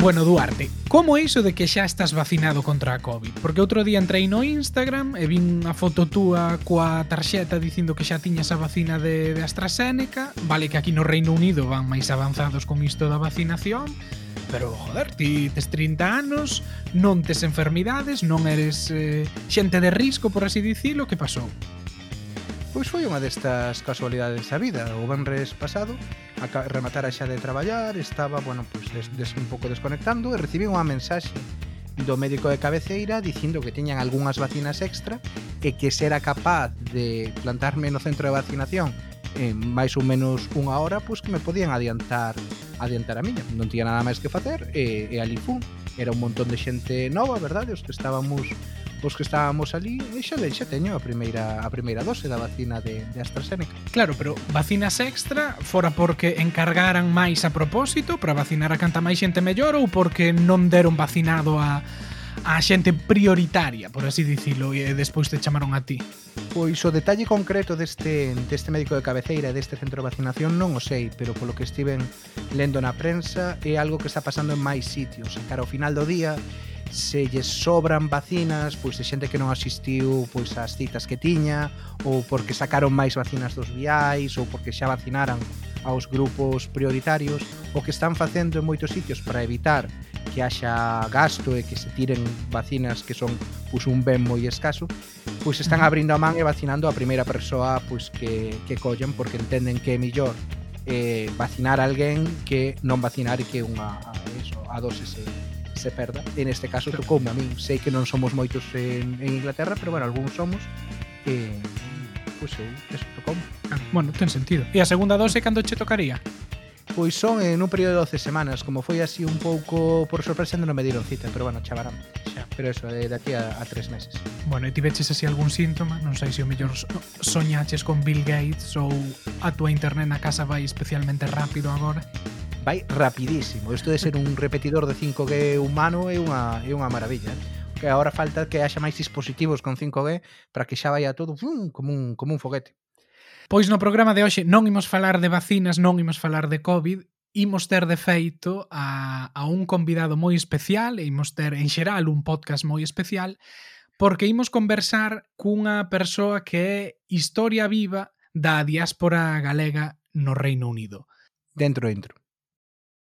Bueno, Duarte, como é iso de que xa estás vacinado contra a COVID? Porque outro día entrei no Instagram e vin a foto túa coa tarxeta dicindo que xa tiñas a vacina de, de AstraZeneca. Vale que aquí no Reino Unido van máis avanzados con isto da vacinación, pero joder, ti tes 30 anos, non tes enfermidades, non eres eh, xente de risco, por así dicilo, que pasou? Pois foi unha destas casualidades da vida. O venres pasado, a rematara xa de traballar, estaba, bueno, pois des, des, un pouco desconectando e recibí unha mensaxe do médico de cabeceira dicindo que tiñan algunhas vacinas extra e que será capaz de plantarme no centro de vacinación en máis ou menos unha hora, pois que me podían adiantar adiantar a miña. Non tiña nada máis que facer e, e ali fun. Era un montón de xente nova, verdade? Os que estábamos os que estábamos ali, e eh, xa, xa teño a primeira a primeira dose da vacina de, de AstraZeneca. Claro, pero vacinas extra fora porque encargaran máis a propósito para vacinar a canta máis xente mellor ou porque non deron vacinado a a xente prioritaria, por así dicilo, e despois te chamaron a ti? Pois o detalle concreto deste, deste médico de cabeceira e deste centro de vacinación non o sei, pero polo que estiven lendo na prensa é algo que está pasando en máis sitios. Cara ao final do día se lles sobran vacinas, pois de xente que non asistiu pois ás citas que tiña, ou porque sacaron máis vacinas dos viais, ou porque xa vacinaran aos grupos prioritarios, o que están facendo en moitos sitios para evitar que haxa gasto e que se tiren vacinas que son pois un ben moi escaso, pois están abrindo a man e vacinando a primeira persoa pois que que collen porque entenden que é mellor eh, vacinar a alguén que non vacinar e que unha a, eso, a dose se, se perda. En este caso tocoume a min. Sei que non somos moitos en, en Inglaterra, pero bueno, algúns somos. E, pois eu, eso tocoume. Ah, bueno, ten sentido. E a segunda dose cando che tocaría? Pois son en un período de 12 semanas, como foi así un pouco por sorpresa non me dieron cita, pero bueno, chavarán. Xa. Pero eso, de, de aquí a, a tres meses. Bueno, e ti veches así algún síntoma, non sei se o mellor soñaches con Bill Gates ou a tua internet na casa vai especialmente rápido agora vai rapidísimo. Isto de ser un repetidor de 5G humano é unha, é unha maravilla. Eh. Que agora falta que haxa máis dispositivos con 5G para que xa vaya todo fum, como un, como un foguete. Pois no programa de hoxe non imos falar de vacinas, non imos falar de COVID, imos ter de feito a, a un convidado moi especial e imos ter en xeral un podcast moi especial porque imos conversar cunha persoa que é historia viva da diáspora galega no Reino Unido. Dentro, dentro.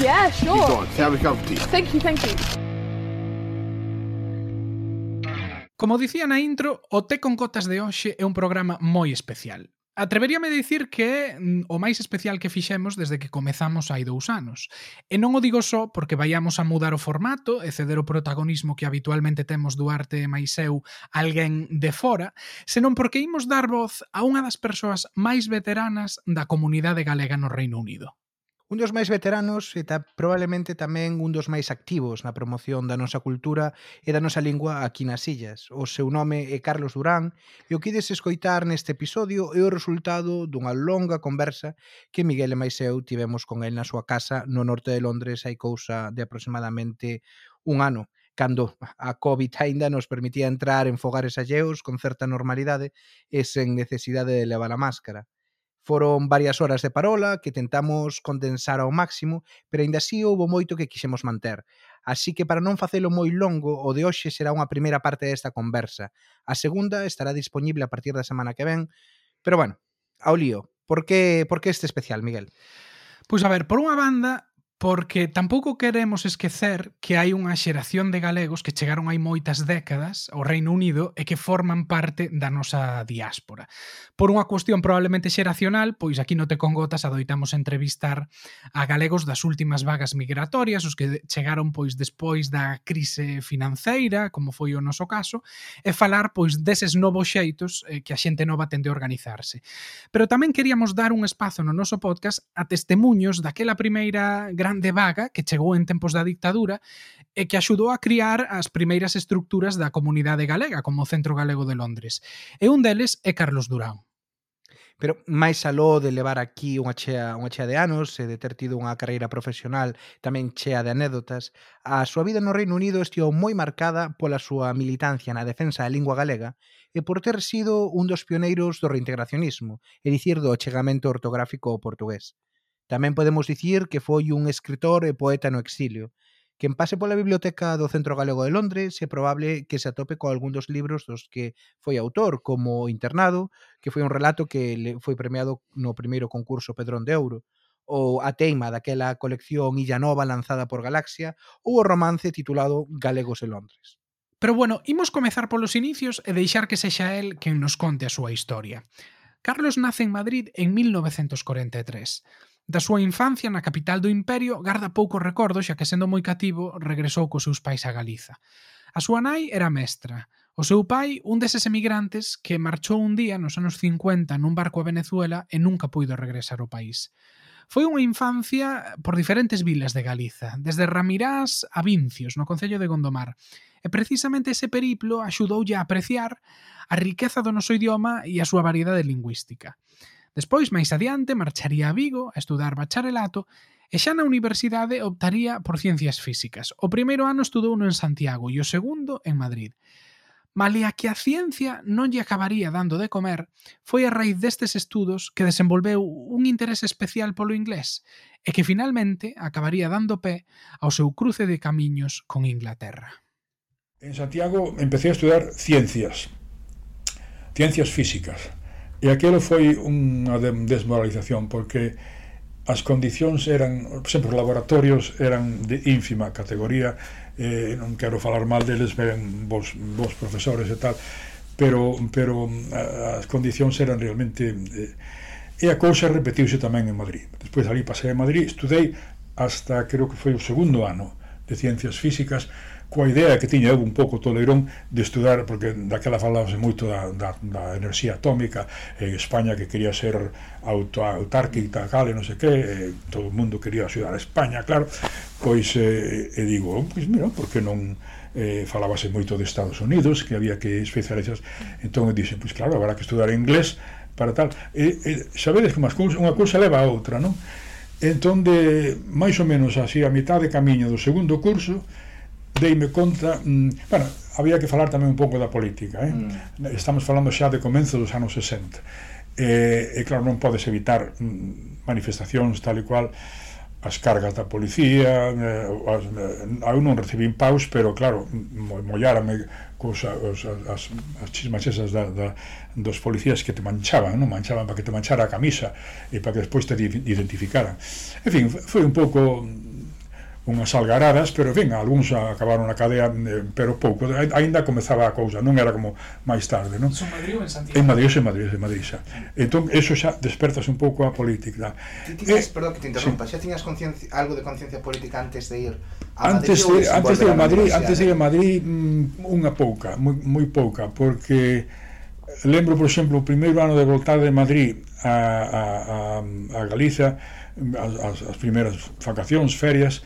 Yeah, sure. Keep going. Have a cup of tea. Thank you, thank you. Como dicía na intro, o Té con Cotas de hoxe é un programa moi especial. Atreveríame a dicir que é mm, o máis especial que fixemos desde que comezamos hai dous anos. E non o digo só porque vayamos a mudar o formato e ceder o protagonismo que habitualmente temos Duarte e máis eu alguén de fora, senón porque imos dar voz a unha das persoas máis veteranas da comunidade galega no Reino Unido. Un dos máis veteranos e ta, probablemente tamén un dos máis activos na promoción da nosa cultura e da nosa lingua aquí nas illas. O seu nome é Carlos Durán e o que ides escoitar neste episodio é o resultado dunha longa conversa que Miguel e máis eu tivemos con el na súa casa no norte de Londres hai cousa de aproximadamente un ano cando a COVID aínda nos permitía entrar en fogares alleos con certa normalidade e sen necesidade de levar a máscara. Foron varias horas de parola que tentamos condensar ao máximo, pero aínda así houbo moito que quixemos manter. Así que para non facelo moi longo, o de hoxe será unha primeira parte desta conversa. A segunda estará disponible a partir da semana que ven. Pero bueno, ao lío, por que, por que este especial, Miguel? Pois a ver, por unha banda, porque tampouco queremos esquecer que hai unha xeración de galegos que chegaron hai moitas décadas ao Reino Unido e que forman parte da nosa diáspora. Por unha cuestión probablemente xeracional, pois aquí no Te Congotas adoitamos entrevistar a galegos das últimas vagas migratorias, os que chegaron pois despois da crise financeira, como foi o noso caso, e falar pois deses novos xeitos eh, que a xente nova tende a organizarse. Pero tamén queríamos dar un espazo no noso podcast a testemunhos daquela primeira gran grande vaga que chegou en tempos da dictadura e que axudou a criar as primeiras estructuras da comunidade galega como o Centro Galego de Londres. E un deles é Carlos Durán. Pero máis aló de levar aquí unha chea, unha chea de anos e de ter tido unha carreira profesional tamén chea de anécdotas, a súa vida no Reino Unido estiou moi marcada pola súa militancia na defensa da lingua galega e por ter sido un dos pioneiros do reintegracionismo, e dicir do achegamento ortográfico ao portugués. Tamén podemos dicir que foi un escritor e poeta no exilio. Quen pase pola biblioteca do Centro Galego de Londres é probable que se atope co algún dos libros dos que foi autor, como Internado, que foi un relato que le foi premiado no primeiro concurso Pedrón de Ouro, ou A Teima daquela colección Illa Nova lanzada por Galaxia, ou o romance titulado Galegos en Londres. Pero bueno, imos comezar polos inicios e deixar que sexa el quen nos conte a súa historia. Carlos nace en Madrid en 1943. Da súa infancia na capital do Imperio garda pouco recordo xa que sendo moi cativo regresou cos seus pais a Galiza. A súa nai era mestra. O seu pai, un deses emigrantes que marchou un día nos anos 50 nun barco a Venezuela e nunca puido regresar ao país. Foi unha infancia por diferentes vilas de Galiza, desde Ramirás a Vincios, no Concello de Gondomar. E precisamente ese periplo axudoulle a apreciar a riqueza do noso idioma e a súa variedade lingüística. Despois, máis adiante, marcharía a Vigo a estudar bacharelato e xa na universidade optaría por ciencias físicas. O primeiro ano estudou no en Santiago e o segundo en Madrid. Malia que a ciencia non lle acabaría dando de comer, foi a raíz destes estudos que desenvolveu un interese especial polo inglés e que finalmente acabaría dando pé ao seu cruce de camiños con Inglaterra. En Santiago empecé a estudar ciencias, ciencias físicas. E aquilo foi unha desmoralización, porque as condicións eran, por exemplo, os laboratorios eran de ínfima categoría, eh, non quero falar mal deles, ven vos, vos profesores e tal, pero, pero eh, as condicións eran realmente... Eh, e a cousa repetiuse tamén en Madrid. Despois ali pasei a Madrid, estudei hasta creo que foi o segundo ano de Ciencias Físicas, coa idea que tiña eu un pouco toleirón de estudar, porque daquela falábase moito da, da, da enerxía atómica en España que quería ser auto, autárquica, tal, e non sei que eh, todo o mundo quería axudar a España, claro pois, eh, e digo oh, pois mira, porque non eh, falábase moito de Estados Unidos, que había que especializar entón eu dixen, pois claro, habrá que estudar inglés para tal, e, e sabedes que cousa, unha cousa leva a outra, non? Entón, de, máis ou menos así, a mitad de camiño do segundo curso, deime conta, mm, bueno, había que falar tamén un pouco da política, eh? Mm. Estamos falando xa de comenzo dos anos 60. E, eh, e claro, non podes evitar mm, manifestacións tal e cual as cargas da policía, eh, as, eh, eu non recibín paus, pero claro, mm, mollárame cos, as, as, as chismas esas da, da, dos policías que te manchaban, non manchaban para que te manchara a camisa e para que despois te identificaran. En fin, foi un pouco unhas algaradas, pero, en fin, algúns acabaron na cadea, eh, pero pouco, aínda comezaba a cousa, non era como máis tarde, non? Son Madrid ou en Santiago? En Madrid, en Madrid, en Madrid xa. Entón, eso xa despertas un pouco a política. Ti tiñas, eh, perdón que te interrompa, sí. xa tiñas algo de conciencia política antes de ir a Madrid? Antes de, antes de, Madrid, antes de ir a Madrid, mm, unha pouca, moi, moi pouca, porque lembro, por exemplo, o primeiro ano de voltar de Madrid a, a, a, a Galiza, as, as primeiras vacacións, ferias,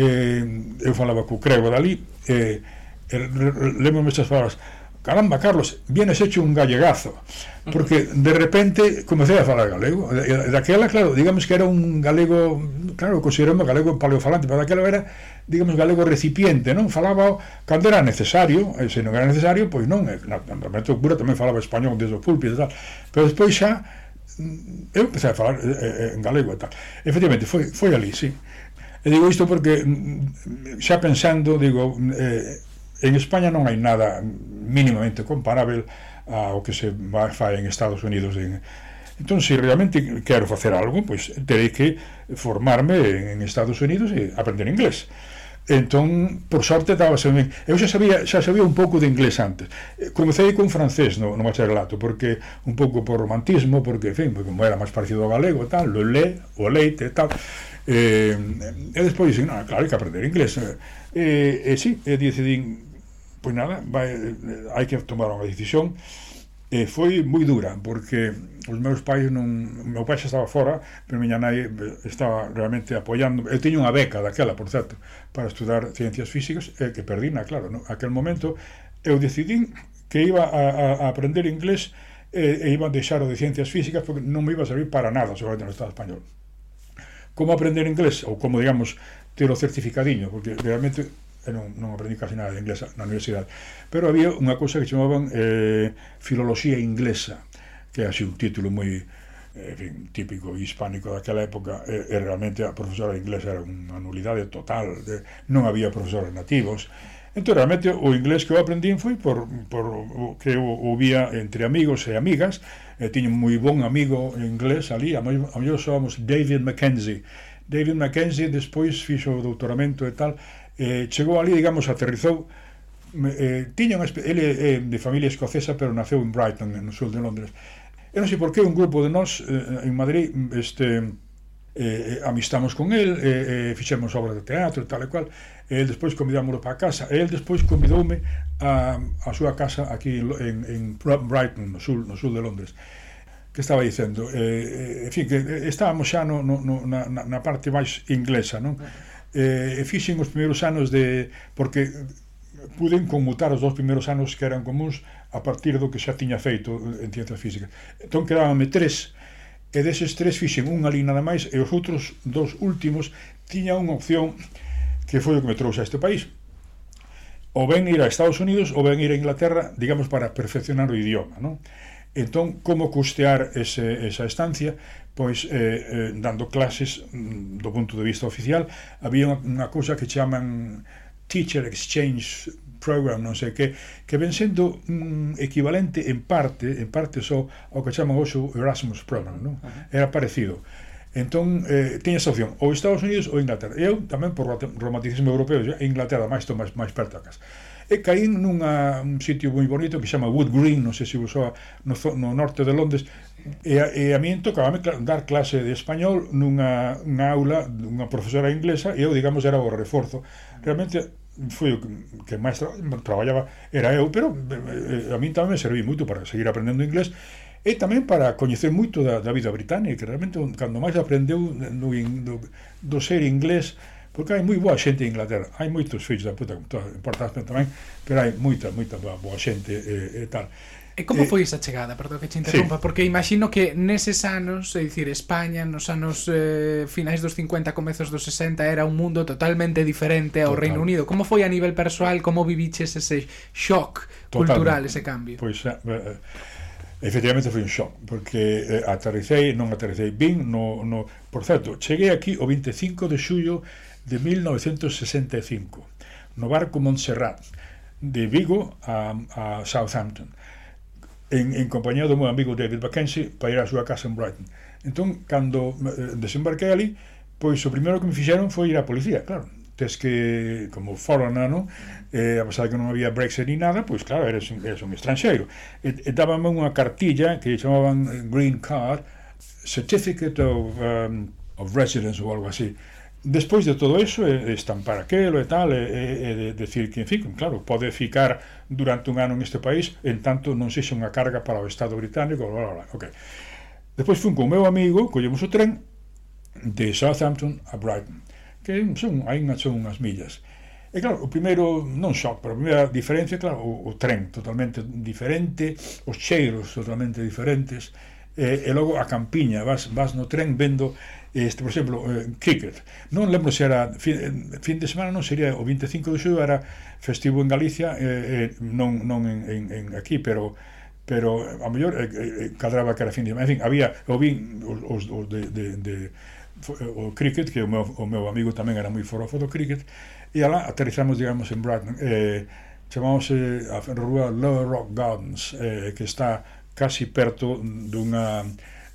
eh, eu falaba co Crego dali eh, eh lembro estas palabras. Caramba, Carlos, vienes hecho un gallegazo porque de repente comecei a falar galego. Daquela, claro, digamos que era un galego claro, consideramos galego paleofalante pero daquela era, digamos, galego recipiente non? Falaba cando era necesario e se non era necesario, pois non na, na, na cura tamén falaba español desde o púlpito e tal, pero despois xa mm, eu empecé a falar eh, eh, en galego e tal. Efectivamente, foi, foi ali, sí. E digo isto porque mm, mm, xa pensando, digo, eh, en España non hai nada mínimamente comparável ao que se fai en Estados Unidos en Entón, se realmente quero facer algo, pois terei que formarme en Estados Unidos e aprender inglés. Entón, por sorte, dábase ben. Eu xa sabía, xa sabía un pouco de inglés antes. Eh, comecei con francés no, no bacharelato, porque un pouco por romantismo, porque, en fin, porque como era máis parecido ao galego, tal, o le, o leite, tal eh, e despois dixen, ah, claro, hai que aprender inglés e, eh, eh, sí, eh, e decidín pois nada, vai, eh, hai que tomar unha decisión e foi moi dura porque os meus pais non, o meu pai xa estaba fora, pero miña nai estaba realmente apoiando. Eu teño unha beca daquela, por certo, para estudar ciencias físicas e que perdina, claro, no? aquel momento eu decidín que iba a, a, a aprender inglés e, e iba a deixar o de ciencias físicas porque non me iba a servir para nada, sobre todo no Estado español como aprender inglés, ou como, digamos, ter o certificadiño, porque realmente eu non, non aprendi casi nada de inglés na universidade, pero había unha cousa que chamaban eh, filoloxía inglesa, que é así un título moi en fin, típico hispánico daquela época e, e realmente a profesora de inglés era unha nulidade total de, non había profesores nativos Entón, realmente, o inglés que eu aprendín foi por, por o que eu o vía entre amigos e amigas, e tiño moi bon amigo inglés ali, a mellor somos David Mackenzie. David Mackenzie despois fixo o doutoramento e tal, eh, chegou ali, digamos, aterrizou, eh, tiña unha, ele é eh, de familia escocesa, pero naceu en Brighton, no sul de Londres. E non sei por que un grupo de nós eh, en Madrid, este, Eh, eh, amistamos con el, eh, eh, fixemos obras de teatro, tal e cual, e el despois convidámoslo para casa, e el despois convidoume a, a súa casa aquí en, en Brighton, no sul, no sul de Londres, que estaba dicendo, eh, eh en fin, que eh, estábamos xa no, no, no, na, na parte máis inglesa, non? Eh, e fixen os primeiros anos de... porque puden conmutar os dos primeiros anos que eran comuns a partir do que xa tiña feito en ciencias físicas. Entón quedábame tres, e deses tres fixen unha ali nada máis e os outros dos últimos tiña unha opción que foi o que me trouxe a este país ou ben ir a Estados Unidos ou ben ir a Inglaterra digamos para perfeccionar o idioma non? entón como custear ese, esa estancia pois eh, eh, dando clases mm, do punto de vista oficial había unha, unha cousa que chaman Teacher Exchange Program, non sei que, que ven sendo un equivalente en parte, en parte só ao que chaman hoxe Erasmus Program, non? Era parecido. Entón, eh, tiña esa opción, ou Estados Unidos ou Inglaterra. Eu tamén por romanticismo europeo, Inglaterra máis to máis, máis perto a casa. E caín nunha, un sitio moi bonito que se chama Wood Green, non sei se vos no, no norte de Londres, e a, e a mí tocaba dar clase de español nunha, nunha aula dunha profesora inglesa, e eu, digamos, era o reforzo. Realmente foi o que máis tra traballaba era eu, pero eh, a min tamén me serví moito para seguir aprendendo inglés e tamén para coñecer moito da, da vida británica, que realmente cando máis aprendeu do, do, do ser inglés porque hai moi boa xente en Inglaterra, hai moitos fillos da puta, importante tamén, pero hai moita, moita boa xente eh, e tal. E como eh, foi esa chegada, perdón que te interrompa, sí. porque imagino que neses anos, é dicir, España nos anos eh, finais dos 50, comezos dos 60 era un mundo totalmente diferente ao Total. Reino Unido. Como foi a nivel persoal, como viviches ese shock Total. cultural, ese cambio? Pois pues, eh, efectivamente foi un shock, porque eh, aterricei, non aterricei bin, no, no... por certo, cheguei aquí o 25 de xullo de 1965, no barco Montserrat, de Vigo a, a Southampton en, en compañía do meu amigo David Mackenzie para ir á súa casa en Brighton. Entón, cando eh, desembarquei ali, pois o primeiro que me fixeron foi ir á policía, claro. Tes que, como foreigner, no? Eh, a pesar de que non había Brexit ni nada, pois claro, eres, eres un estranxeiro. E, e dábame unha cartilla que chamaban eh, Green Card, Certificate of, um, of Residence ou algo así despois de todo iso e estampar aquelo e tal e, e, e de, decir que, en fin, claro, pode ficar durante un ano neste país en tanto non sexa unha carga para o Estado británico bla, bla, bla, Okay. despois fun con o meu amigo, collemos o tren de Southampton a Brighton que son, aí son unhas millas E claro, o primeiro, non só, pero a primeira diferencia, claro, o, o tren totalmente diferente, os cheiros totalmente diferentes, e, e logo a campiña, vas, vas no tren vendo Este, por exemplo, eh, cricket. Non lembro se era fin, eh, fin de semana, non sería o 25 de xullo era festivo en Galicia, eh, eh, non non en, en, en aquí, pero pero a mellor eh, eh, eh cadraba que era fin de semana. En fin, había o vin os, os de, de, de eh, o cricket, que o meu, o meu amigo tamén era moi forofo do cricket, e alá aterrizamos, digamos, en Brighton. Eh, chamamos eh, a rúa Lower Rock Gardens, eh, que está casi perto dunha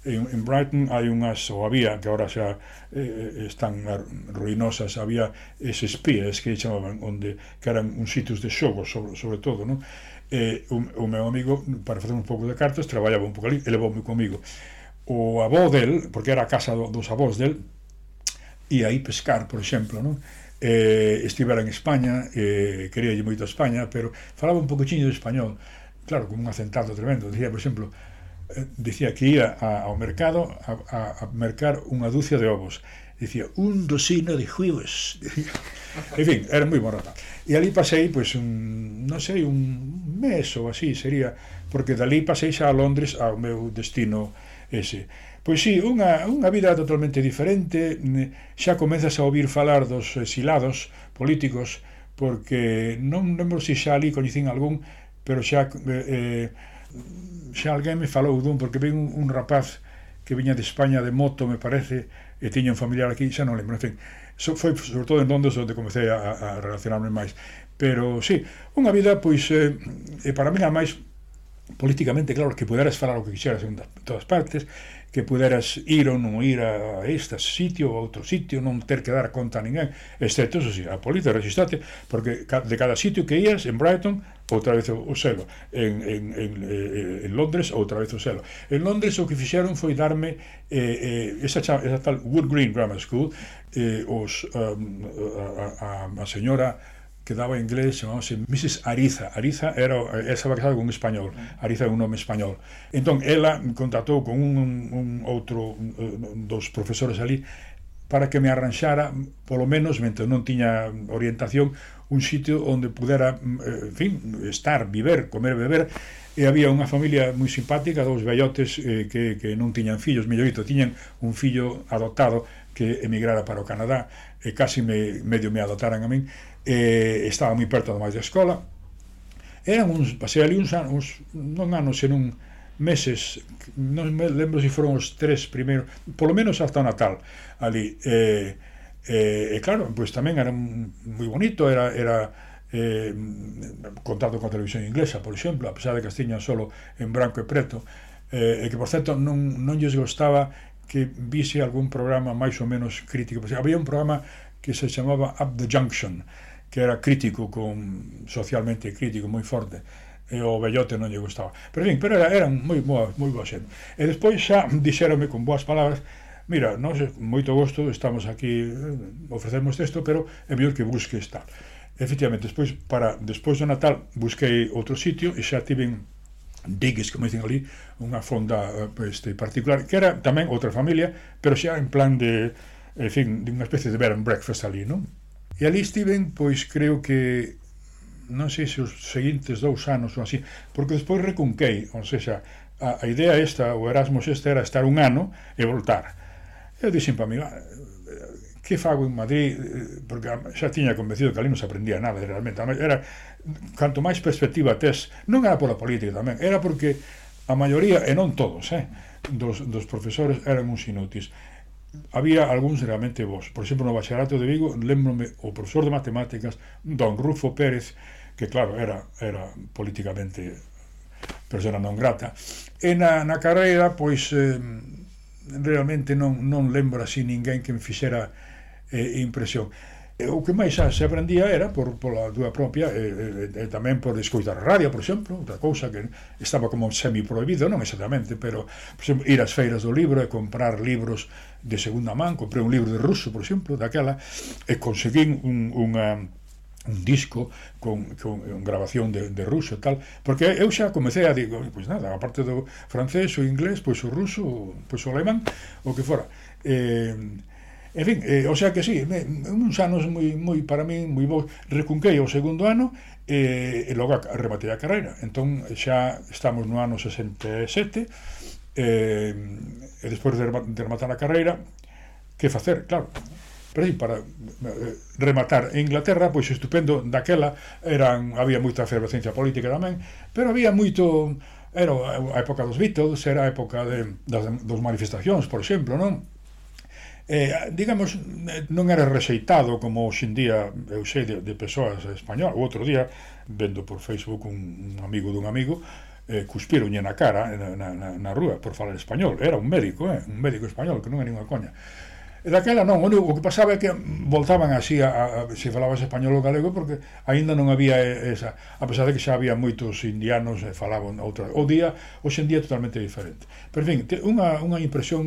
en, en Brighton hai unhas, ou había, que ahora xa eh, eh están ruinosas, había eses pies que chamaban, onde, que eran uns sitios de xogo, sobre, sobre todo, non? Eh, o, o meu amigo, para facer un pouco de cartas, traballaba un pouco ali, e levou-me comigo. O avó del, porque era a casa do, dos avós del, e aí pescar, por exemplo, non? Eh, estivera en España, eh, quería moito a España, pero falaba un poquinho de español, claro, con un acentado tremendo. Dicía, por exemplo, dicía que ia a, ao mercado a, a, a mercar unha dúcia de ovos. Dicía un dosino de juivos en fin, era moi morata e ali pasei, pois, un, non sei un mes ou así sería porque dali pasei xa a Londres ao meu destino ese. Pois sí, unha, unha vida totalmente diferente. Xa comezas a ouvir falar dos exilados políticos porque non lembro se xa ali coñecín algún pero xa eh, eh xa alguén me falou dun, porque ven un, un rapaz que viña de España de moto, me parece, e tiña un familiar aquí, xa non lembro, en fin. So, foi sobre todo en Londres onde comecei a, a relacionarme máis. Pero, sí, unha vida, pois, eh, e para mí máis políticamente, claro, que puderas falar o que quixeras en todas partes, que puderas ir ou non ir a este sitio ou a outro sitio, non ter que dar conta a ninguén, excepto, eso sí, a política, registrate, porque de cada sitio que ías en Brighton, outra vez o selo en, en, en, eh, en Londres outra vez o selo en Londres o que fixeron foi darme eh, eh, esa, esa tal Wood Green Grammar School eh, os, um, a, a, a señora que daba inglés chamábase Mrs. Ariza. Ariza era, ela estaba casada con un español. Ariza é un nome español. Entón, ela contactou con un, un outro un, dos profesores ali para que me arranxara, polo menos, mentre non tiña orientación, un sitio onde pudera, mm, eh, en fin, estar, viver, comer, beber, e había unha familia moi simpática, dous vellotes eh, que, que non tiñan fillos, mellorito, tiñan un fillo adoptado que emigrara para o Canadá, e casi me, medio me adotaran a min, e estaba moi perto do máis da escola, eran uns, pasei ali uns anos, uns, non anos, senón meses, non me lembro se foron os tres primeiros, polo menos hasta o Natal, ali. Eh, eh, e claro, pois tamén era moi bonito, era, era eh, contado con televisión inglesa, por exemplo, a pesar de que as tiñan solo en branco e preto, eh, e que, por certo, non, non lles gostaba que vise algún programa máis ou menos crítico. Pois había un programa que se chamaba Up the Junction, que era crítico, con, socialmente crítico, moi forte e o vellote non lle gustaba. Pero, en fin, pero era, eran moi, moi, moi boa xente. E despois xa dixérome con boas palabras mira, nós moito gosto estamos aquí ofrecemos isto, pero é mellor que busques tal. Efectivamente, despois para despois do Natal busquei outro sitio e xa tiven digues, como dicen ali, unha fonda eh, este, particular, que era tamén outra familia, pero xa en plan de, en fin, de unha especie de bed and breakfast ali, non? E ali estiven, pois creo que non sei se os seguintes dous anos ou así, porque despois recunquei, ou seja, a, a idea esta, o Erasmus este era estar un ano e voltar. Eu dixen para mí, ah, que fago en Madrid? Porque xa tiña convencido que ali non se aprendía nada, realmente. Era, canto máis perspectiva tes, non era pola política tamén, era porque a maioría, e non todos, eh, dos, dos profesores eran uns inútis había algúns realmente vos. Por exemplo, no bacharato de Vigo, lembrome o profesor de matemáticas, don Rufo Pérez, que claro, era, era políticamente persona non grata. E na, na carreira, pois, eh, realmente non, non lembro así ninguén que me fixera eh, impresión. Eh, o que máis se aprendía era por, pola túa propia e, e, e tamén por escoitar radio, por exemplo, outra cousa que estaba como semi prohibido, non exactamente, pero por exemplo, ir ás feiras do libro e comprar libros de segunda man, comprei un libro de ruso, por exemplo, daquela, e conseguín un, unha un disco con, con, con grabación de, de ruso e tal, porque eu xa comecei a digo, pois pues nada, a parte do francés, o inglés, pois o ruso, pois o alemán, o que fora. Eh, En fin, eh, o sea que sí, me, uns anos moi, moi para min moi bo. Recunquei o segundo ano eh, e logo rematei a carreira. Entón xa estamos no ano 67 eh, e despois de rematar a carreira que facer, claro, pero para eh, rematar en Inglaterra, pois estupendo, daquela eran había moita efervescencia política tamén, pero había moito era a época dos Beatles, era a época de, das, dos manifestacións, por exemplo, non? eh, digamos, non era rexeitado como hoxendía eu sei de, de persoas españolas. O outro día, vendo por Facebook un, un amigo dun amigo, eh, cuspironlle na cara na, na, na rúa por falar español. Era un médico, eh, un médico español, que non é ninguna coña. E daquela non, o que pasaba é que voltaban así a, a, se falabas español ou galego porque aínda non había esa, a pesar de que xa había moitos indianos e falaban outra. O día, hoxe en día totalmente diferente. Pero en fin, te, unha, unha impresión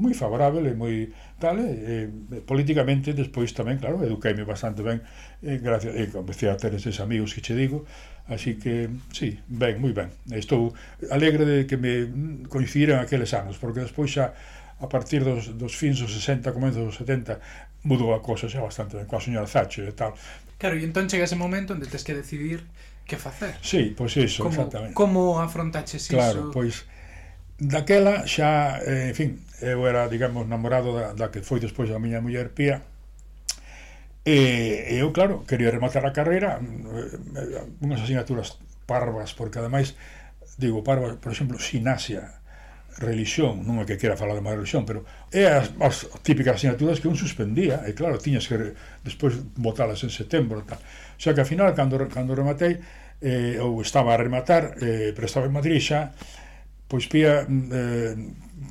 moi favorable e moi tal, e, e políticamente despois tamén, claro, eduqueime bastante ben, e, gracias, e comecei a ter eses amigos que che digo, así que, sí, ben, moi ben. Estou alegre de que me mm, coincidiran aqueles anos, porque despois xa a partir dos, dos fins dos 60, comenzos dos 70 mudou a cosa xa bastante ben coa señora Thatcher e tal. Claro, e entón chega ese momento onde tens que decidir que facer. Sí, pois pues iso, como, exactamente. Como afrontaches iso? Claro, pois daquela xa, eh, en fin, eu era, digamos, namorado da, da que foi despois a miña muller Pía, e eu, claro, quería rematar a carreira, mm, eh, eh, unhas asignaturas parvas, porque ademais, digo, parvas, por exemplo, sinasia, religión, non é que quera falar de má religión, pero é as, as típicas asignaturas que un suspendía, e claro, tiñas que despois botalas en setembro, tal. O sea que ao final, cando, cando rematei, eh, ou estaba a rematar, eh, pero estaba en Madrid xa, pois Pía, eh,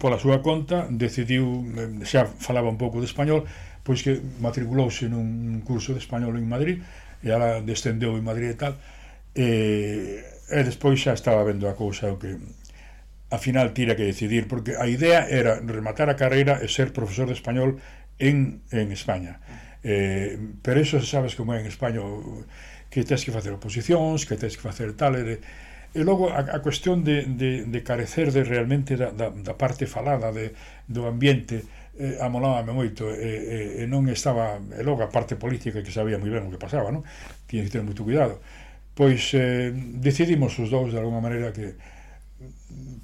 pola súa conta, decidiu, eh, xa falaba un pouco de español, pois que matriculouse nun curso de español en Madrid, e ela descendeu en Madrid e tal, e, e despois xa estaba vendo a cousa o que a final tira que decidir, porque a idea era rematar a carreira e ser profesor de español en, en España. Eh, pero eso sabes como é en España que tens que facer oposicións, que tens que facer tal... E, e logo a, a cuestión de, de, de carecer de realmente da, da, da parte falada de, do ambiente eh, amolábame moito e, e, e non estaba... E logo a parte política que sabía moi ben o que pasaba, non? Tiña que ter moito cuidado. Pois eh, decidimos os dous de alguma maneira que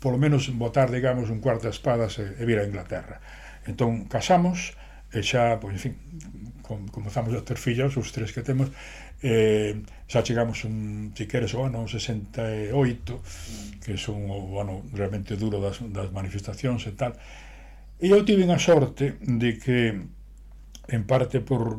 polo menos botar, digamos, un cuarto de espadas e, e vir a Inglaterra. Entón, casamos, e xa, pois, en fin, com, comezamos a ter fillos, os tres que temos, eh, xa chegamos, un, si queres, o ano 68, que son o ano realmente duro das, das manifestacións e tal, e eu tive a sorte de que en parte por,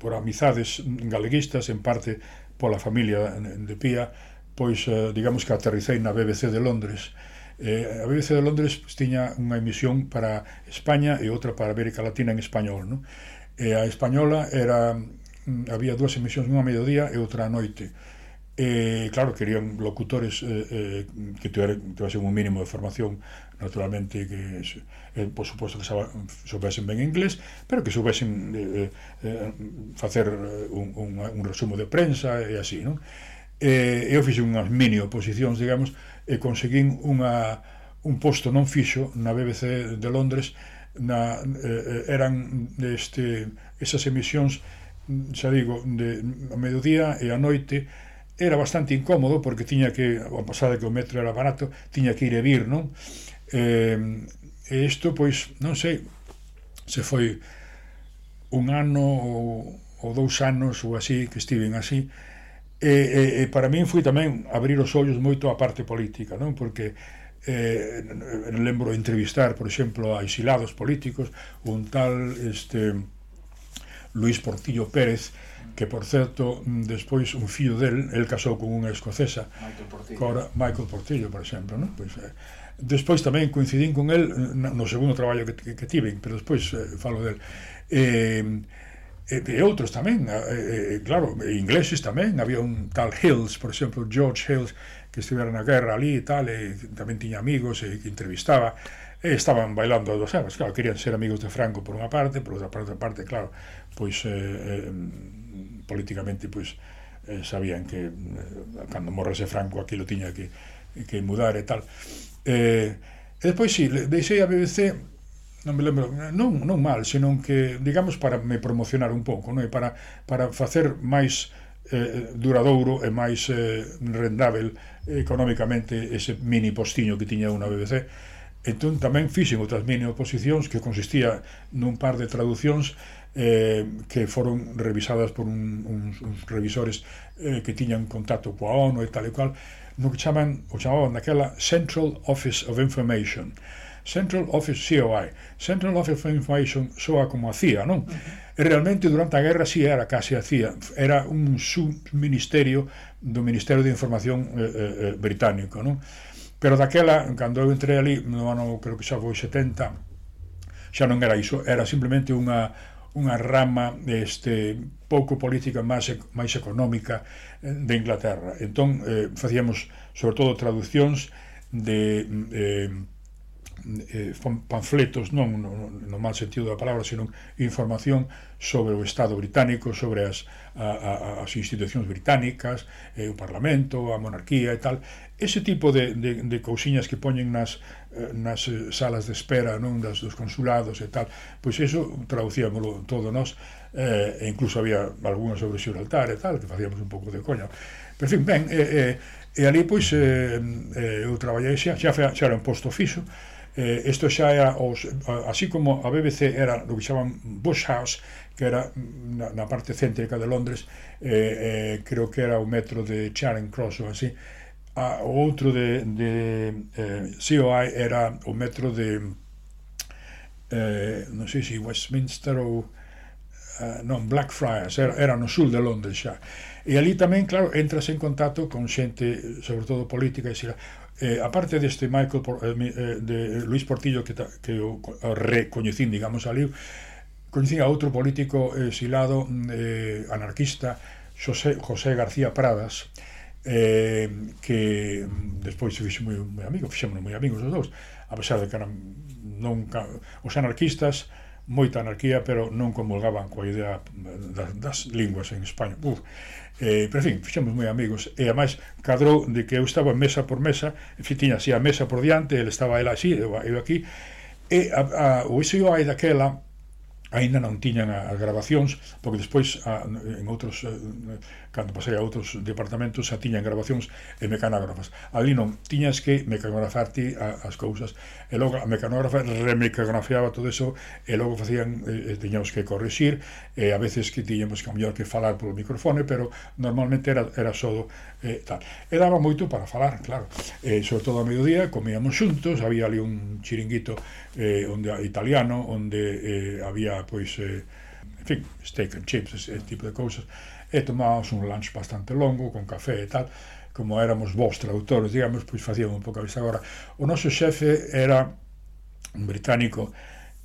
por amizades galeguistas, en parte pola familia de Pía, pois, eh, digamos que aterricei na BBC de Londres, eh, a BBC de Londres pues, tiña unha emisión para España e outra para América Latina en español, non? E a española era mm, había dúas emisións, unha a mediodía e outra a noite. E, claro, querían locutores eh, eh, que tivesen un mínimo de formación, naturalmente, que, eh, por suposto, que soubesen ben inglés, pero que soubesen eh, eh, facer eh, un, un, un resumo de prensa e así, non? E, eu fixe unhas mini oposicións, digamos, e conseguín unha, un posto non fixo na BBC de Londres na, eh, eh, eran este, esas emisións xa digo, de, a mediodía e a noite era bastante incómodo porque tiña que, a pasada que o metro era barato, tiña que ir e vir, non? Eh, e isto, pois, non sei, se foi un ano ou, ou dous anos ou así, que estiven así, E, e, e para min foi tamén abrir os ollos moito a parte política, non? Porque eh, lembro entrevistar, por exemplo, a exilados políticos, un tal este Luis Portillo Pérez, que por certo, despois un fillo del, el casou con unha escocesa, Michael Portillo, cora, Michael Portillo por exemplo, non? Pois, eh, despois tamén coincidín con el no segundo traballo que, que, que tiven, pero despois eh, falo del. Eh, e, e outros tamén, e, e, claro, e ingleses tamén, había un tal Hills, por exemplo, George Hills, que estivera na guerra ali e tal, e tamén tiña amigos e que entrevistaba, e estaban bailando a dos aguas, claro, querían ser amigos de Franco por unha parte, por outra parte, parte claro, pois eh, eh, políticamente pois eh, sabían que eh, cando morrese Franco aquilo tiña que que mudar e tal. Eh, e despois si, sí, deixei a BBC non me lembro, non, non mal, senón que, digamos, para me promocionar un pouco, non? E para, para facer máis eh, duradouro e máis eh, rendável económicamente ese mini postiño que tiña unha BBC. Entón tamén fixen outras mini oposicións que consistía nun par de traducións eh, que foron revisadas por un, uns, uns revisores eh, que tiñan contacto coa ONU e tal e cual, no que chaman, o chamaban daquela Central Office of Information, Central Office COI, Central Office for Information, soa como a CIA, non? Uh -huh. E realmente durante a guerra si sí, era case a CIA, era un subministerio do Ministerio de Información eh, eh, eh, británico, non? Pero daquela, cando eu entrei ali, no ano, creo que xa foi 70, xa non era iso, era simplemente unha unha rama este pouco política máis máis económica eh, de Inglaterra. Entón eh, facíamos sobre todo traduccións de eh, eh, panfletos, non no, no mal sentido da palabra, senón información sobre o Estado británico, sobre as, a, a, as institucións británicas, eh, o Parlamento, a monarquía e tal. Ese tipo de, de, de cousiñas que poñen nas, eh, nas eh, salas de espera non das dos consulados e tal, pois eso traducíamoslo todo nós, eh, e incluso había algunhas sobre Xuraltar e tal, que facíamos un pouco de coña. Pero, en fin, ben, eh, eh, e ali, pois, eh, eh, eu traballei xa, xa, xa era un posto fixo, Eh, isto xa era os, así como a BBC era no que chaman Bush House que era na, na parte céntrica de Londres eh, eh, creo que era o metro de Charing Cross ou así a, o outro de, de eh, COI era o metro de eh, non sei se Westminster ou eh, non Blackfriars, era, era no sul de Londres xa. E ali tamén, claro, entras en contacto con xente, sobre todo política, e xera, eh, aparte deste Michael eh, eh, de Luis Portillo que, ta, que o recoñecín, digamos, ali coñecín a outro político exilado eh, anarquista José, José García Pradas eh, que despois se fixe moi, moi amigo, fixémonos moi amigos os dous, a pesar de que eran non, os anarquistas moita anarquía, pero non comulgaban coa idea das, das linguas en España. Uf. Eh, pero, en fin, fixemos moi amigos. E, ademais, cadrou de que eu estaba mesa por mesa, en fin, tiña así a mesa por diante, ele estaba ela así, eu, eu aquí, e a, a, o SIOAE daquela, aínda non tiñan as grabacións, porque despois a, en outros eh, cando pasei a outros departamentos xa tiñan grabacións e mecanógrafas. Ali non, tiñas que mecanografar ti as cousas e logo a mecanógrafa remecanografiaba todo eso e logo facían eh, tiñamos que corrixir e a veces que tiñamos que mellor que falar polo microfone, pero normalmente era, era só eh, tal. E daba moito para falar, claro. Eh, sobre todo a mediodía comíamos xuntos, había ali un chiringuito eh, onde italiano, onde eh, había pois eh, en fin, steak and chips, ese tipo de cousas e tomábamos un lunch bastante longo, con café e tal, como éramos vos traductores, digamos, pois facíamos un pouco a vista agora. O noso xefe era un británico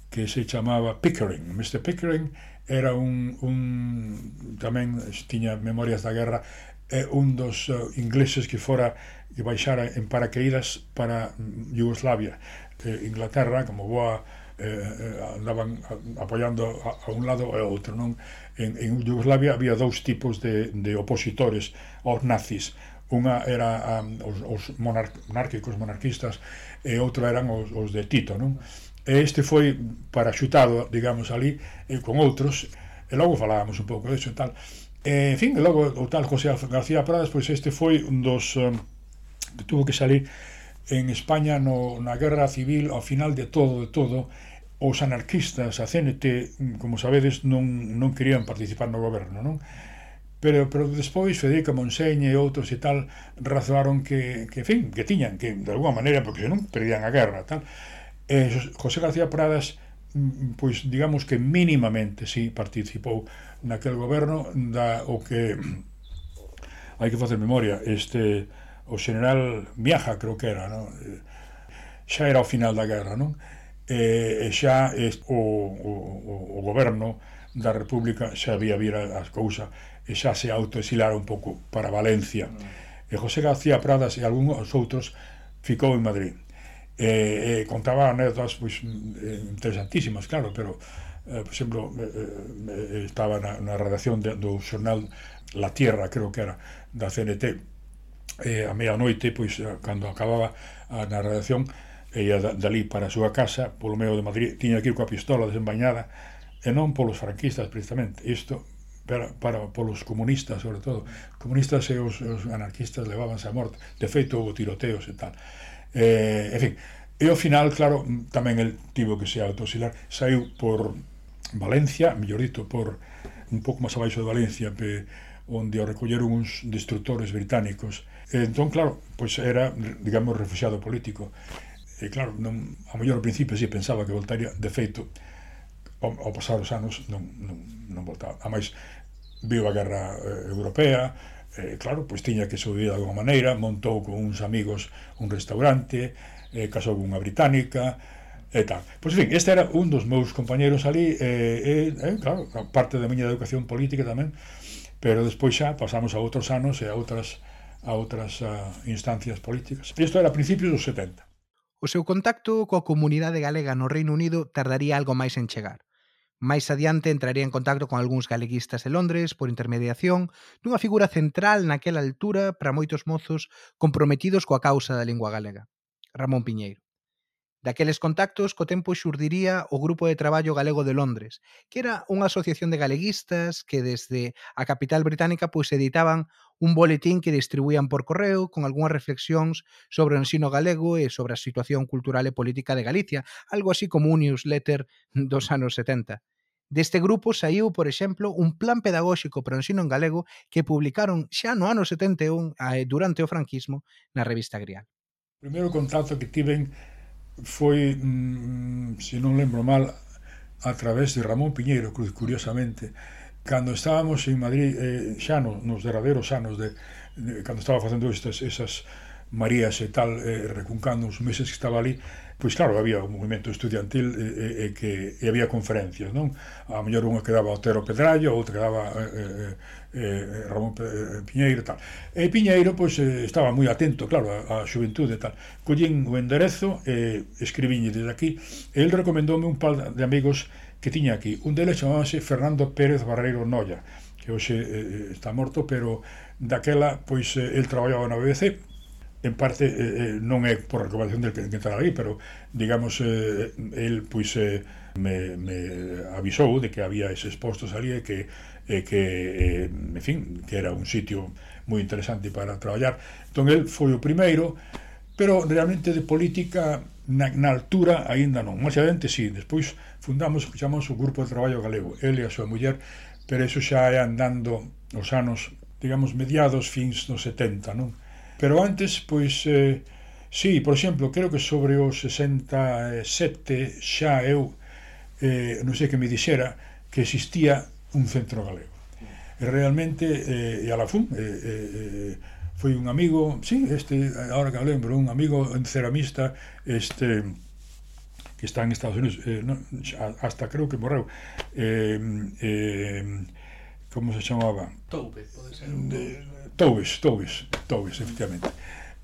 que se chamaba Pickering. Mr. Pickering era un, un tamén tiña memorias da guerra, é un dos uh, ingleses que fora que baixara en paracaídas para Yugoslavia. Eh, Inglaterra, como boa eh, eh andaban apoiando a, a un lado e ao outro, non? en, en Yugoslavia había dous tipos de, de opositores aos nazis unha era um, os, os monar monárquicos monarquistas e outra eran os, os de Tito non? e este foi paraxutado digamos ali e con outros e logo falábamos un pouco disso e tal e, en fin, e logo o tal José García Pradas pois este foi un dos um, que tuvo que salir en España no, na guerra civil ao final de todo, de todo os anarquistas, a CNT, como sabedes, non, non querían participar no goberno, non? Pero, pero despois Federica Monseñe e outros e tal razoaron que, que, en fin, que tiñan que, de alguma maneira, porque senón perdían a guerra, tal. E José García Pradas pois digamos que mínimamente si sí, participou naquel goberno da o que hai que facer memoria este o general Miaja creo que era non? Eh, xa era o final da guerra non? e, e xa es, o, o, o goberno da República xa había vira as cousas e xa se autoexilara un pouco para Valencia. Mm. E José García Pradas e algúns outros ficou en Madrid. E, e contaba anécdotas pois, interesantísimas, claro, pero eh, por exemplo, eh, eh estaba na, na redacción de, do xornal La Tierra, creo que era, da CNT, eh, a meia noite, pois, cando acababa a, na redacción, e ia dali para a súa casa, polo medio de Madrid, tiña que ir coa pistola desembañada, e non polos franquistas, precisamente. Isto para, para polos comunistas, sobre todo. Comunistas e os, os anarquistas levábanse a morte. De feito, houve tiroteos e tal. Eh, en fin, e ao final, claro, tamén el tivo que se autosilar. Saiu por Valencia, mellor dito, por un pouco máis abaixo de Valencia, pe, onde o recolleron uns destructores británicos. E, entón, claro, pois era, digamos, refugiado político e claro, non, a mellor ao principio si pensaba que voltaría, de feito, ao, ao pasar os anos non, non, non voltaba. A máis, viu a guerra eh, europea, eh, claro, pois tiña que subir de alguma maneira, montou con uns amigos un restaurante, eh, casou cunha británica, e tal. Pois, en fin, este era un dos meus compañeros ali, e, eh, eh, claro, parte da miña educación política tamén, pero despois xa pasamos a outros anos e a outras a outras a, instancias políticas. Isto era a principios dos 70. O seu contacto coa comunidade galega no Reino Unido tardaría algo máis en chegar. Máis adiante entraría en contacto con algúns galeguistas de Londres por intermediación dunha figura central naquela altura para moitos mozos comprometidos coa causa da lingua galega, Ramón Piñeiro. Daqueles contactos, co tempo xurdiría o Grupo de Traballo Galego de Londres, que era unha asociación de galeguistas que desde a capital británica pois editaban un boletín que distribuían por correo con algunhas reflexións sobre o ensino galego e sobre a situación cultural e política de Galicia, algo así como un newsletter dos anos 70. Deste grupo saiu, por exemplo, un plan pedagóxico para o ensino en galego que publicaron xa no ano 71 eh, durante o franquismo na revista Grial. O primeiro contacto que tiven foi, mm, se non lembro mal, a través de Ramón Piñeiro, curiosamente, cando estábamos en Madrid eh, xa no, nos derradeiros anos de, de, cando estaba facendo estas, esas Marías e tal, eh, recuncando os meses que estaba ali, pois claro, había un movimento estudiantil e, e, e que e había conferencias, non? A mellor unha quedaba Otero Pedrallo, outra quedaba eh, eh, Ramón P Piñeiro e tal. E Piñeiro, pois, eh, estaba moi atento, claro, á xuventude e tal. Collín o enderezo, eh, escribiñe desde aquí, e el recomendoume un par de amigos que tiña aquí. Un deles chamábase Fernando Pérez Barreiro Noia, que hoxe eh, eh, está morto, pero daquela, pois, eh, el traballaba na BBC, en parte eh, eh, non é por recomendación del que, que entrar aí, pero digamos eh, el pois eh, me, me avisou de que había eses postos ali e que eh, que eh, en fin, que era un sitio moi interesante para traballar. Entón el foi o primeiro, pero realmente de política na, na altura aínda non. Máis adiante si, sí, despois fundamos o que chamamos o Grupo de Traballo Galego, ele e a súa muller, pero eso xa é andando nos anos, digamos, mediados, fins dos 70, non? Pero antes, pois, eh, sí, por exemplo, creo que sobre os 67 xa eu, eh, non sei que me dixera, que existía un centro galego. E realmente, eh, e a la fun, eh, eh, eh foi un amigo, sí, este, agora que lembro, un amigo ceramista, este, que está en Estados Unidos, eh, no, hasta creo que morreu. Eh, eh, como se chamaba? Toube, pode ser. De, Toubes, Toubes, Toubes, efectivamente.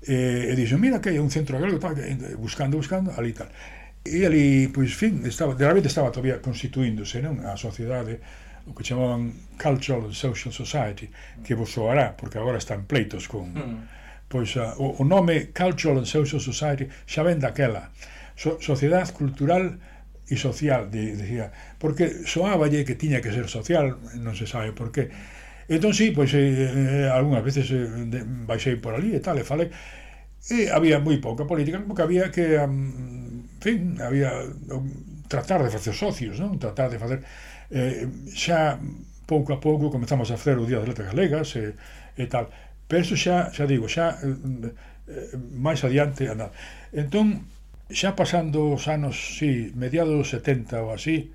Eh, e dixo, mira que hai un centro galego, tal, eh, buscando, buscando, ali tal. E ali, pois, fin, estaba, de repente estaba todavía constituíndose non? a sociedade o que chamaban Cultural and Social Society, que vos soará, porque agora están pleitos con... Mm. Pois a, ah, o, o nome Cultural and Social Society xa ven daquela so, sociedade cultural e social, de, decía, porque soáballe que tiña que ser social, non se sabe por qué. Entón, sí, pois, eh, eh, algunhas veces eh, de, baixei por ali e tal, e falei, e había moi pouca política, porque había que, um, en fin, había um, tratar de facer socios, non? Tratar de facer... Eh, xa pouco a pouco comenzamos a facer o Día das Letras Galegas e, e tal. Pero eso xa, xa digo, xa eh, eh, máis adiante andar. Entón, xa pasando os anos, sí, mediados dos 70 ou así,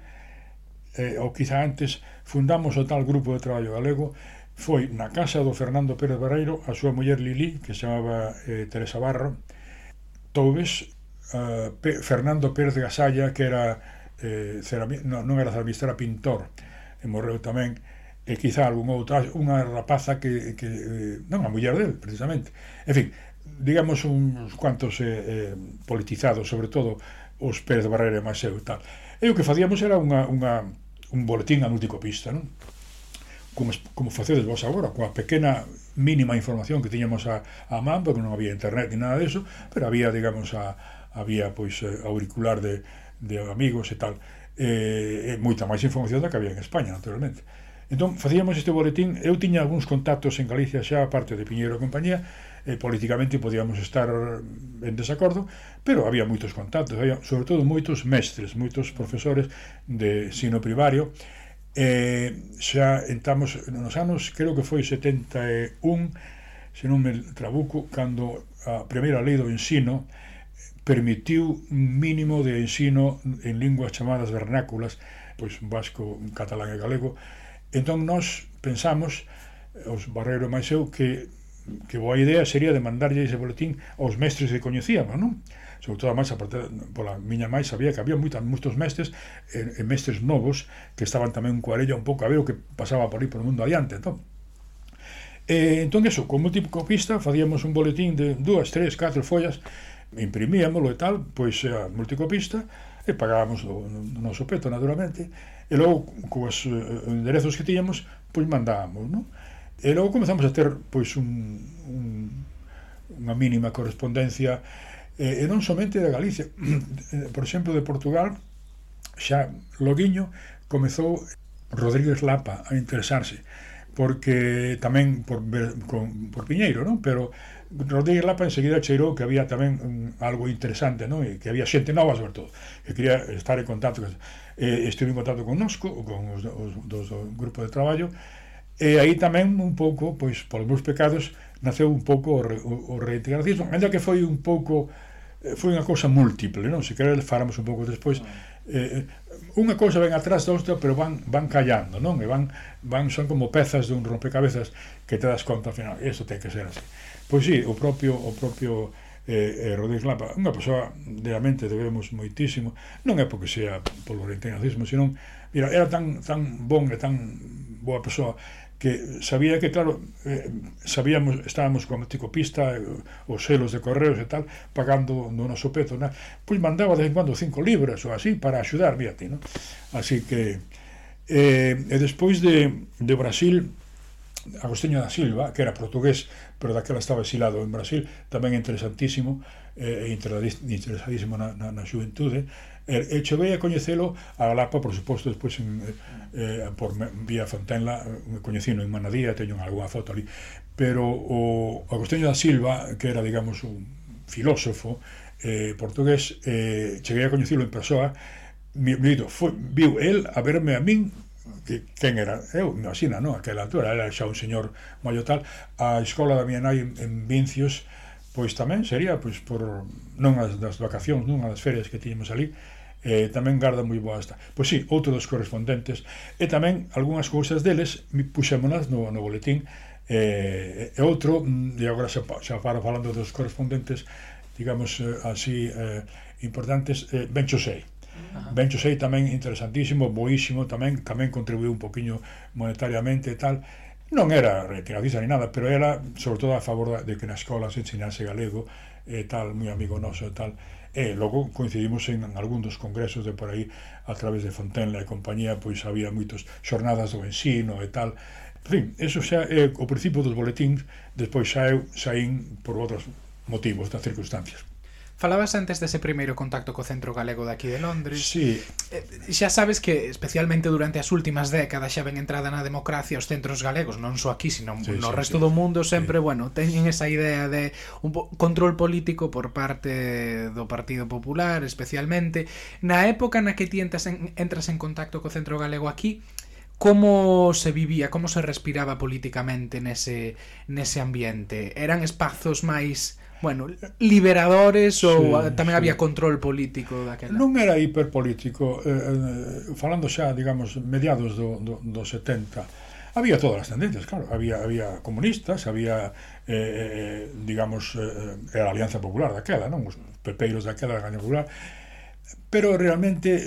eh, ou quizá antes, fundamos o tal grupo de traballo galego, foi na casa do Fernando Pérez Barreiro, a súa muller Lili, que se chamaba eh, Teresa Barro, Toubes, eh, Fernando Pérez Gasalla, que era eh, cerami... non, non era ceramista, era pintor, e morreu tamén, e quizá algún outro, ah, unha rapaza que, que eh, non, a muller del, precisamente. En fin, digamos, uns cuantos eh, eh, politizados, sobre todo os Pérez Barrera e máis eu tal. E o que facíamos era unha, unha, un boletín anulticopista, non? Como, como facedes vos agora, coa pequena mínima información que tiñamos a, a man, porque non había internet ni nada deso, pero había, digamos, a, había pois eh, auricular de, de amigos e tal, e, e moita máis información da que había en España, naturalmente. Entón, facíamos este boletín, eu tiña algúns contactos en Galicia xa, a parte de Piñeiro e compañía, eh, políticamente podíamos estar eh, en desacordo, pero había moitos contactos, había, sobre todo moitos mestres, moitos profesores de sino primario, eh, xa entramos nos anos, creo que foi 71, se non me trabuco, cando a primeira lei do ensino permitiu un mínimo de ensino en linguas chamadas vernáculas, pois vasco, catalán e galego. Entón nós pensamos, os Barreiro máis eu, que que boa idea sería demandarlle ese boletín aos mestres que coñecíamos, non? Sobre todo, máis, a parte, pola miña máis sabía que había moitas, moitos mestres e, e mestres novos que estaban tamén un coarello un pouco a ver o que pasaba por aí por o mundo adiante, entón. E, entón, eso, como multicopista, facíamos un boletín de dúas, tres, catro follas, imprimíamoslo e tal, pois a multicopista, e pagábamos o, o noso peto, naturalmente, e logo, coas eh, enderezos que tiñamos, pois mandábamos, non? E logo comezamos a ter pois un, un, unha mínima correspondencia e, e non somente de Galicia, por exemplo, de Portugal, xa Loguiño comezou Rodríguez Lapa a interesarse porque tamén por, con, por Piñeiro, non? Pero Rodríguez Lapa enseguida cheirou que había tamén un, algo interesante, non? E que había xente nova, sobre todo, que quería estar en contacto. Eh, estive en contacto con nosco, con os, os, dos do grupo de traballo, E aí tamén un pouco, pois, polos meus pecados, naceu un pouco o, o, o reintegracismo, ainda que foi un pouco eh, foi unha cousa múltiple, non? Se querer faramos un pouco despois, eh, eh unha cousa ven atrás da outra, pero van van callando, non? E van van son como pezas dun rompecabezas que te das conta ao final, isto ten que ser así. Pois si, sí, o propio o propio eh, eh, Rodríguez Lapa, unha persoa realmente debemos moitísimo, non é porque sea polo reintegracismo, senón, mira, era tan tan bon e tan boa persoa que sabía que, claro, eh, sabíamos, estábamos con Ticopista, eh, os selos de correos e tal, pagando no noso peto, na, pois mandaba de vez en cuando cinco libras ou así para axudar, mírate, no? Así que, eh, e despois de, de Brasil, Agostinho da Silva, que era portugués, pero daquela estaba exilado en Brasil, tamén interesantísimo, eh, interesadísimo na, na, na xuventude, e, e chovei a coñecelo a Galapa, por suposto, despois en, eh, por vía Fontenla, coñecino en Manadía, teño algunha foto ali, pero o Agostinho da Silva, que era, digamos, un filósofo eh, portugués, eh, cheguei a coñecelo en persoa, mi, mi, foi, viu el a verme a min que quen era, eu imagina, non, aquela altura, era xa un señor maio tal, a escola da miña nai en Vincios, pois tamén sería, pois por, non as das vacacións, non as ferias que tiñemos ali, eh, tamén garda moi boa esta. Pois sí, outro dos correspondentes, e tamén algunhas cousas deles, puxémonas no, no boletín, eh, e outro, mm, e agora xa, xa paro falando dos correspondentes, digamos eh, así, eh, importantes, eh, Ben Chosei Bencho Sei tamén interesantísimo, boísimo, tamén tamén contribuiu un poquinho monetariamente e tal. Non era retiradiza ni nada, pero era sobre todo a favor de que na escola se ensinase galego e tal, moi amigo noso e tal. E logo coincidimos en, en algún dos congresos de por aí a través de Fontenla e compañía, pois había moitos xornadas do ensino e tal. En fin, eso xa é o principio dos boletíns, despois xa eu saín por outros motivos das circunstancias. Falabas antes dese primeiro contacto co Centro Galego de aquí de Londres. Sí. Eh, xa sabes que, especialmente durante as últimas décadas, xa ven entrada na democracia os centros galegos, non só aquí, sino sí, no sí, resto sí. do mundo, sempre, sí. bueno, teñen esa idea de un control político por parte do Partido Popular, especialmente. Na época na que ti entras en, entras en contacto co Centro Galego aquí, como se vivía, como se respiraba políticamente nese, nese ambiente? Eran espazos máis bueno, liberadores ou sí, tamén sí. había control político daquela? Non era hiperpolítico, eh, eh, falando xa, digamos, mediados do, do, do 70. Había todas as tendencias, claro, había había comunistas, había eh, eh digamos eh, a Alianza Popular daquela, non? Os pepeiros daquela da Gaña Popular. Pero realmente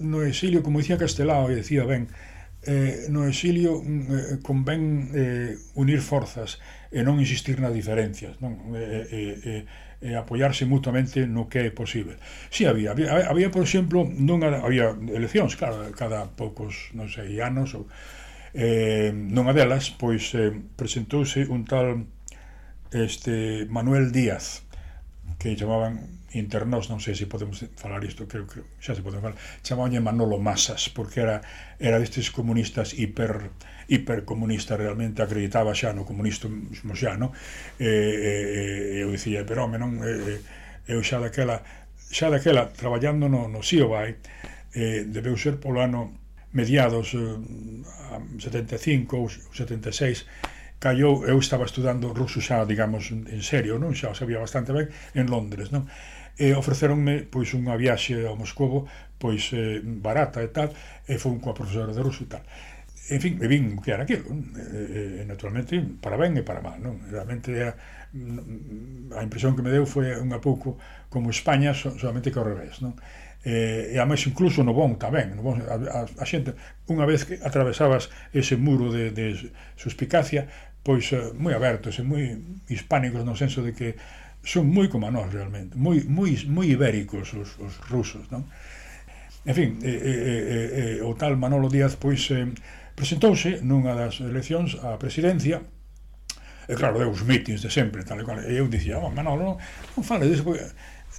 no exilio, como dicía Castelao e decía ben, eh, eh, no exilio mm, eh, convén eh, unir forzas e non insistir nas diferencias, non? Eh, eh, eh, e apoiarse mutuamente no que é posible. Si sí, había, había, había por exemplo, non había eleccións, claro, cada poucos, non sei, anos ou eh, nunha delas, pois eh, presentouse un tal este Manuel Díaz que chamaban internos, non sei se podemos falar isto, creo que xa se pode falar, chamabanlle Manolo Masas, porque era, era destes comunistas hiper hipercomunista realmente acreditaba xa no comunismo xa, non? E, e, eu dicía, pero home, non, e, eu xa daquela xa daquela, traballando no, no Siobai, eh, debeu ser polo ano mediados eh, 75 ou 76 callou, eu estaba estudando ruso xa, digamos, en serio, non? Xa o sabía bastante ben en Londres, non? e ofreceronme pois unha viaxe ao Moscovo pois eh, barata e tal, e foi coa profesora de ruso e tal. En fin, me vin que era aquilo, e, e, naturalmente para ben e para mal, non? Realmente a, mm, a impresión que me deu foi unha pouco como España, so, solamente que ao revés, non? eh, e ademais incluso no bon tamén no bon, a, a, a xente unha vez que atravesabas ese muro de, de suspicacia pois eh, moi abertos e moi hispánicos no senso de que son moi como nós realmente, moi, moi, moi ibéricos os, os rusos, non? En fin, eh, eh, eh, o tal Manolo Díaz pois eh, presentouse nunha das eleccións á presidencia e claro, deu os mítins de sempre, tal e cual, e eu dicía, oh, Manolo, non, non fale disso, porque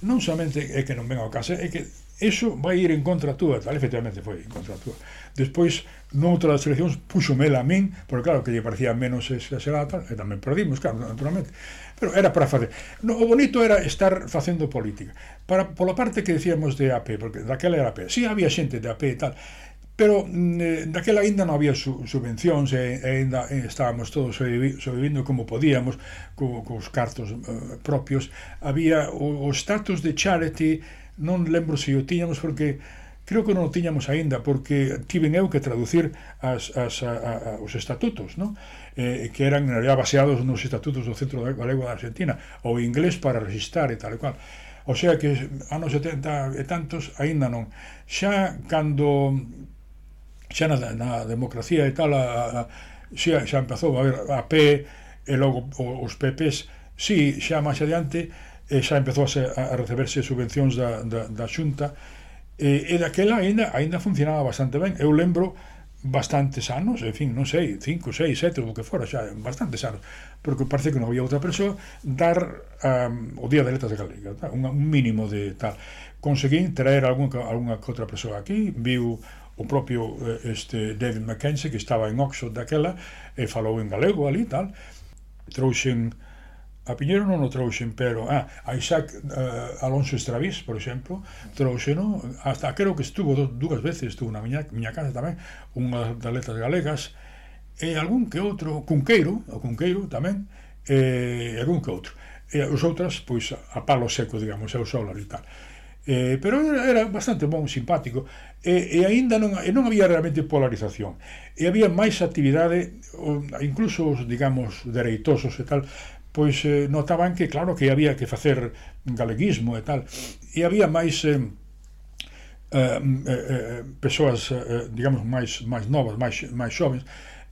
non somente é que non venga ao caso, é que eso vai ir en contra túa, tal, efectivamente foi en contra túa. Despois, noutra das eleccións, puxo mela a min, porque claro, que lle parecía menos exagerada, tal, e tamén perdimos, claro, naturalmente. Pero era para facer. No, o bonito era estar facendo política. Para, pola parte que decíamos de AP, porque daquela era AP. Sí había xente de AP e tal, pero mm, eh, daquela ainda non había su, subvencións e, e ainda eh, estábamos todos sobrevivindo como podíamos co, cos cartos eh, propios había o, o status de charity non lembro se o tiñamos porque creo que non o tiñamos aínda porque tiven eu que traducir as, as, a, a, os estatutos non? Eh, que eran en realidad baseados nos estatutos do Centro Galego da Argentina ou inglés para registrar e tal e cual o sea que anos 70 e tantos aínda non xa cando xa na, na democracia e tal a, a, xa, xa empezou a ver a P e logo os PPs si xa máis adiante e xa empezou a, a receberse subvencións da, da, da xunta Eh, e, e daquela ainda, ainda funcionaba bastante ben. Eu lembro bastantes anos, en fin, non sei, 5, 6, 7, o que fora, xa, bastantes anos, porque parece que non había outra persoa, dar um, o Día de Letras de Galega, tá? un, un mínimo de tal. Conseguín traer algún, alguna outra persoa aquí, viu o propio eh, este David Mackenzie, que estaba en Oxford daquela, e falou en galego ali, tal, trouxen A Piñero non o trouxen, pero ah, a Isaac uh, Alonso Estravís, por exemplo, trouxeno, hasta creo que estuvo do, dúas veces, estuvo na miña, miña casa tamén, unha das letras galegas, e algún que outro, Cunqueiro, o Cunqueiro tamén, e algún que outro. E os outras, pois, a palo seco, digamos, é o solar e tal. Eh, pero era, era bastante bon, simpático e, e aínda non, e non había realmente polarización e había máis actividade incluso os, digamos, dereitosos e tal pois eh, notaban que claro que había que facer galeguismo e tal e había máis eh, eh, eh, eh persoas eh, eh, digamos máis máis novas, máis máis xovens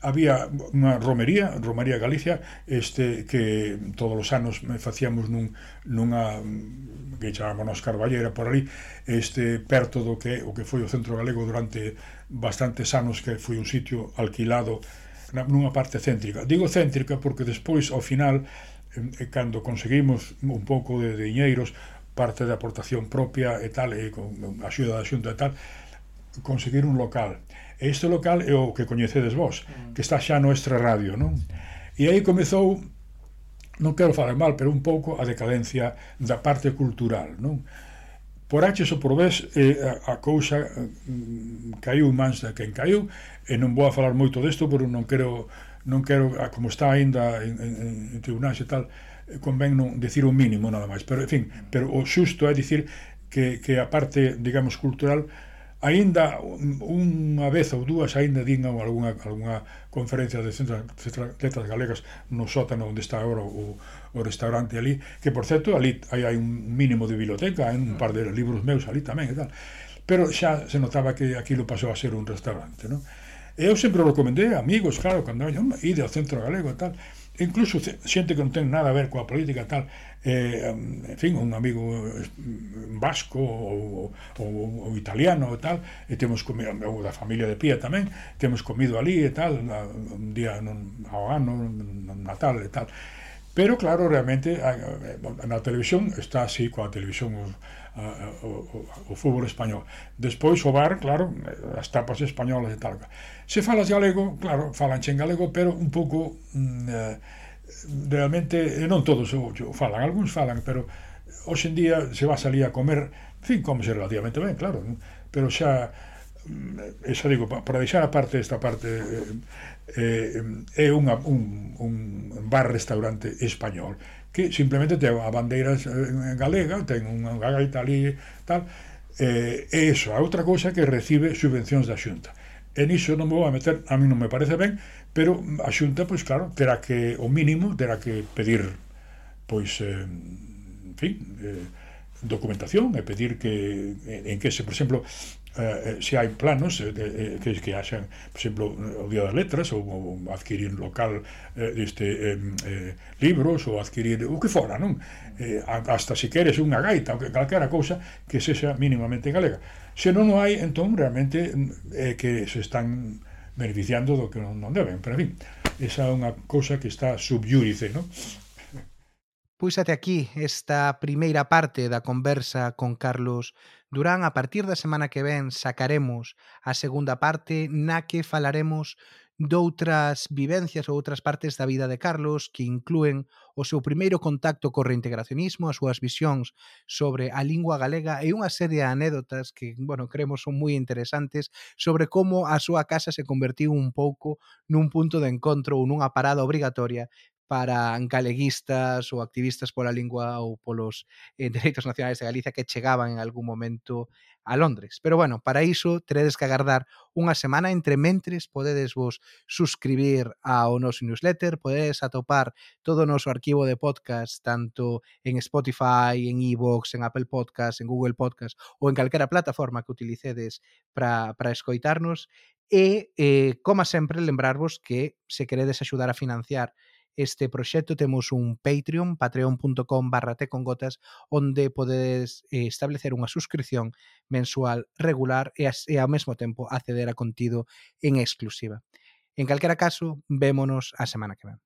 había unha romería, Romería Galicia, este que todos os anos facíamos nun, nunha que chamámonos Carballera por ali, este perto do que o que foi o centro galego durante bastantes anos que foi un sitio alquilado nunha parte céntrica. Digo céntrica porque despois ao final e eh, cando conseguimos un pouco de diñeiros, parte da aportación propia e tal, e con a axuda da xunta e tal, conseguir un local. E este local é o que coñecedes vós, mm. que está xa no Extra radio, non? E aí comezou non quero falar mal, pero un pouco a decadencia da parte cultural, non? Por H ou por vez, eh, a, a cousa eh, caiu mans de quen caiu, e non vou a falar moito desto, pero non quero non quero, ah, como está aínda en, en, en tribunais e tal, eh, convén non decir o mínimo nada máis, pero en fin, pero o xusto é dicir que, que a parte, digamos, cultural aínda unha vez ou dúas aínda din algunha, algunha conferencia de centros letras galegas no sótano onde está agora o, o restaurante ali, que por certo ali hai, hai un mínimo de biblioteca, hai un par de libros meus ali tamén e tal, pero xa se notaba que aquilo pasou a ser un restaurante, non? Eu sempre recomendei a amigos, claro, cando había ide ao centro galego e tal, incluso xente que non ten nada a ver coa política tal, eh, en fin, un amigo mm, vasco ou, ou, ou italiano e tal, e temos comido, ou da familia de Pía tamén, temos comido ali e tal, un día non, ao ano, non Natal e tal, Pero claro, realmente eh, na televisión está así coa televisión os, o, o, o fútbol español. Despois o bar, claro, as tapas españolas e tal. Se falas galego, claro, falan en galego, pero un pouco mm, eh, realmente non todos o, o falan, algúns falan, pero hoxe en día se va a salir a comer, en fin, comese relativamente ben, claro, pero xa mm, esa xa digo, para deixar a parte esta parte eh, eh, eh, é unha, un, un bar-restaurante español que simplemente ten a bandeira eh, galega, ten unha gaita ali tal, eh, e iso, a outra cousa que recibe subvencións da Xunta. E niso non me vou a meter, a mí non me parece ben, pero a Xunta, pois claro, terá que, o mínimo, terá que pedir, pois, eh, en fin, eh, documentación e pedir que en que se, por exemplo, eh, eh se hai planos eh, eh, que, que haxan, por exemplo, o Día das Letras ou, ou adquirir local eh, deste, eh, eh, libros ou adquirir o que fora, non? Eh, hasta se queres unha gaita ou que calquera cousa que sexa mínimamente galega. Se non o hai, entón, realmente eh, que se están beneficiando do que non, non deben, pero en fin, esa é unha cousa que está subyúdice, non? Pois até aquí esta primeira parte da conversa con Carlos Durán. A partir da semana que ven sacaremos a segunda parte na que falaremos doutras vivencias ou outras partes da vida de Carlos que incluen o seu primeiro contacto co reintegracionismo, as súas visións sobre a lingua galega e unha serie de anécdotas que, bueno, creemos son moi interesantes sobre como a súa casa se convertiu un pouco nun punto de encontro ou nunha parada obrigatoria para galeguistas ou activistas pola lingua ou polos eh, dereitos nacionais de Galicia que chegaban en algún momento a Londres. Pero bueno, para iso teredes que agardar unha semana entre mentres podedes vos suscribir ao noso newsletter, podedes atopar todo o noso arquivo de podcast tanto en Spotify, en iVoox, en Apple Podcast, en Google Podcast ou en calquera plataforma que utilicedes para, para escoitarnos e, eh, como sempre, lembrarvos que se queredes axudar a financiar este proxecto temos un Patreon, patreon.com barra tecongotas, onde podedes eh, establecer unha suscripción mensual regular e, e ao mesmo tempo acceder a contido en exclusiva. En calquera caso, vémonos a semana que ven.